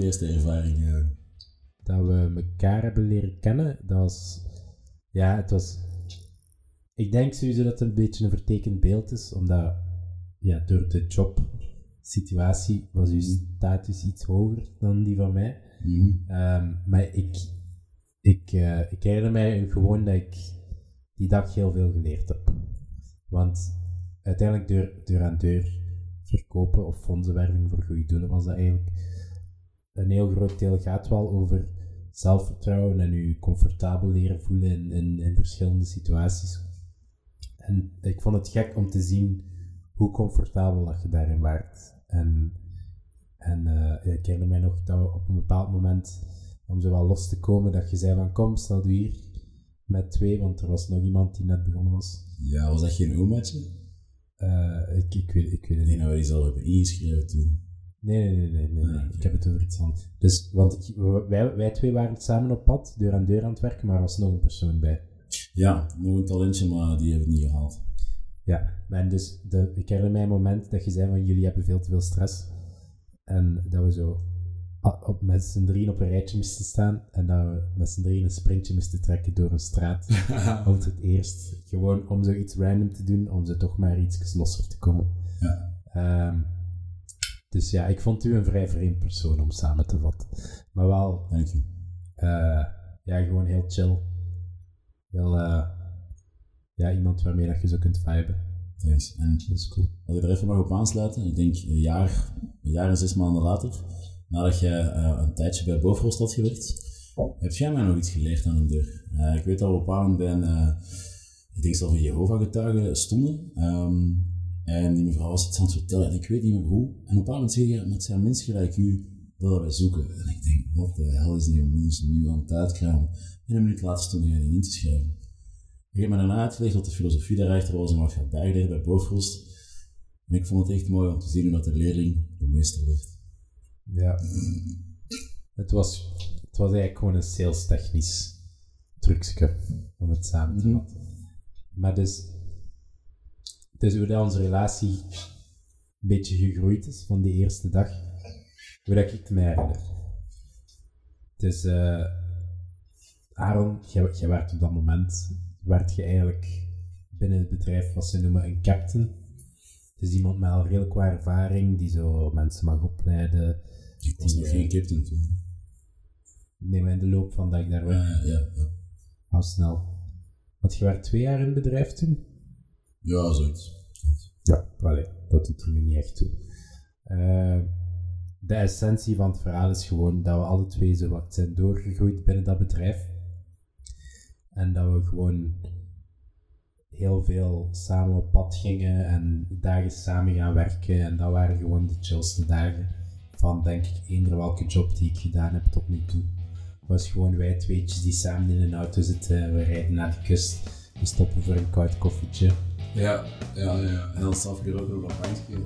eerste ervaring? eh? dat we elkaar hebben leren kennen, dat was... Ja, het was... Ik denk sowieso dat het een beetje een vertekend beeld is, omdat ja, door de jobsituatie was uw status iets hoger dan die van mij. Mhm. Ehm, maar ik, ik, eh, ik herinner mij gewoon dat ik die dag heel veel geleerd heb. Want uiteindelijk deur, deur aan deur verkopen of fondsenwerving voor goede doelen was dat eigenlijk een heel groot deel gaat wel over zelfvertrouwen en je comfortabel leren voelen in, in, in verschillende situaties. En ik vond het gek om te zien hoe comfortabel dat je daarin waart. En, en eh, ik herinner mij nog dat we op een bepaald moment, om zo wel los te komen, dat je zei van kom, stel u hier met twee, want er was nog iemand die net begonnen was. Ja, was dat geen omaatje? Eh, ik, ik, weet, ik weet het Ik niet. denk dat we die al hebben ingeschreven toen. Nee, nee, nee, nee, nee. Ah, ik heb het over iets anders. Dus, want ik, wij, wij twee waren samen op pad, deur aan deur aan het werken, maar er was nog een persoon bij. Ja, nog een talentje, maar die hebben we niet gehaald. Ja, en dus de, ik herinner mij een moment dat je zei van jullie hebben veel te veel stress. En dat we zo op, met z'n drieën op een rijtje moesten staan en dat we met z'n drieën een sprintje moesten trekken door een straat. om het eerst gewoon om zoiets random te doen, om zo toch maar iets losser te komen. Ja. Ehm, dus ja, ik vond u een vrij vreemd persoon om samen te vatten. Maar wel, Dank je. eh, ja, gewoon heel chill. Heel, eh, ja, iemand waarmee dat je zo kunt viben. Thanks. En Dat is cool. als ik er even mag op aansluiten, ik denk een jaar, een jaar en zes maanden later, nadat jij eh, een tijdje bij Bofrost had gewerkt, heb jij mij nog iets geleerd aan een deur. Ik weet dat we op een bij een, ik denk zelfs een Jehovah-getuige stonden, ehm, en die mevrouw was iets aan het vertellen, en ik weet niet meer hoe, en op een bepaald moment zeg je, met zijn mensen gelijk u, dat wij zoeken. En ik denk, wat de hel is die mens nu aan het uitkramen? En een minuut later stond hij in te schrijven. Ik heb me daarna uitgelegd wat de filosofie daarachter was en wat gaat bijleren bij Bofrost. En ik vond het echt mooi om te zien hoe dat de leerling de meester werd. Ja. Het was, het was eigenlijk gewoon een sales technisch trucje om het samen te Mhm. vatten. Maar dus, dus hoe dat onze relatie een beetje gegroeid is van die eerste dag, hoe dat ik het mij herinner. Dus eh Aaron, jij, jij werd op dat moment, werd je eigenlijk binnen het bedrijf wat ze noemen een captain. Dus iemand met al redelijk wat ervaring, die zo mensen mag opleiden. Ik was Die, nog geen captain toen. Nee, maar in de loop van dat ik daar Ja, werd, ja, ja. al snel. Want je werd twee jaar in het bedrijf toen? Ja, zoiets. Ja, allee, dat doet er nu niet echt toe. Eh, de essentie van het verhaal is gewoon dat we alle twee zo wat zijn doorgegroeid binnen dat bedrijf. En dat we gewoon heel veel samen op pad gingen en dagen samen gaan werken. En dat waren gewoon de chillste dagen van, denk ik, eender welke job die ik gedaan heb tot nu toe. Het was gewoon wij tweetjes die samen in een auto zitten. We rijden naar de kust. We stoppen voor een koud koffietje. Ja, ja, ja. En dan zelf geroken op dat bankje.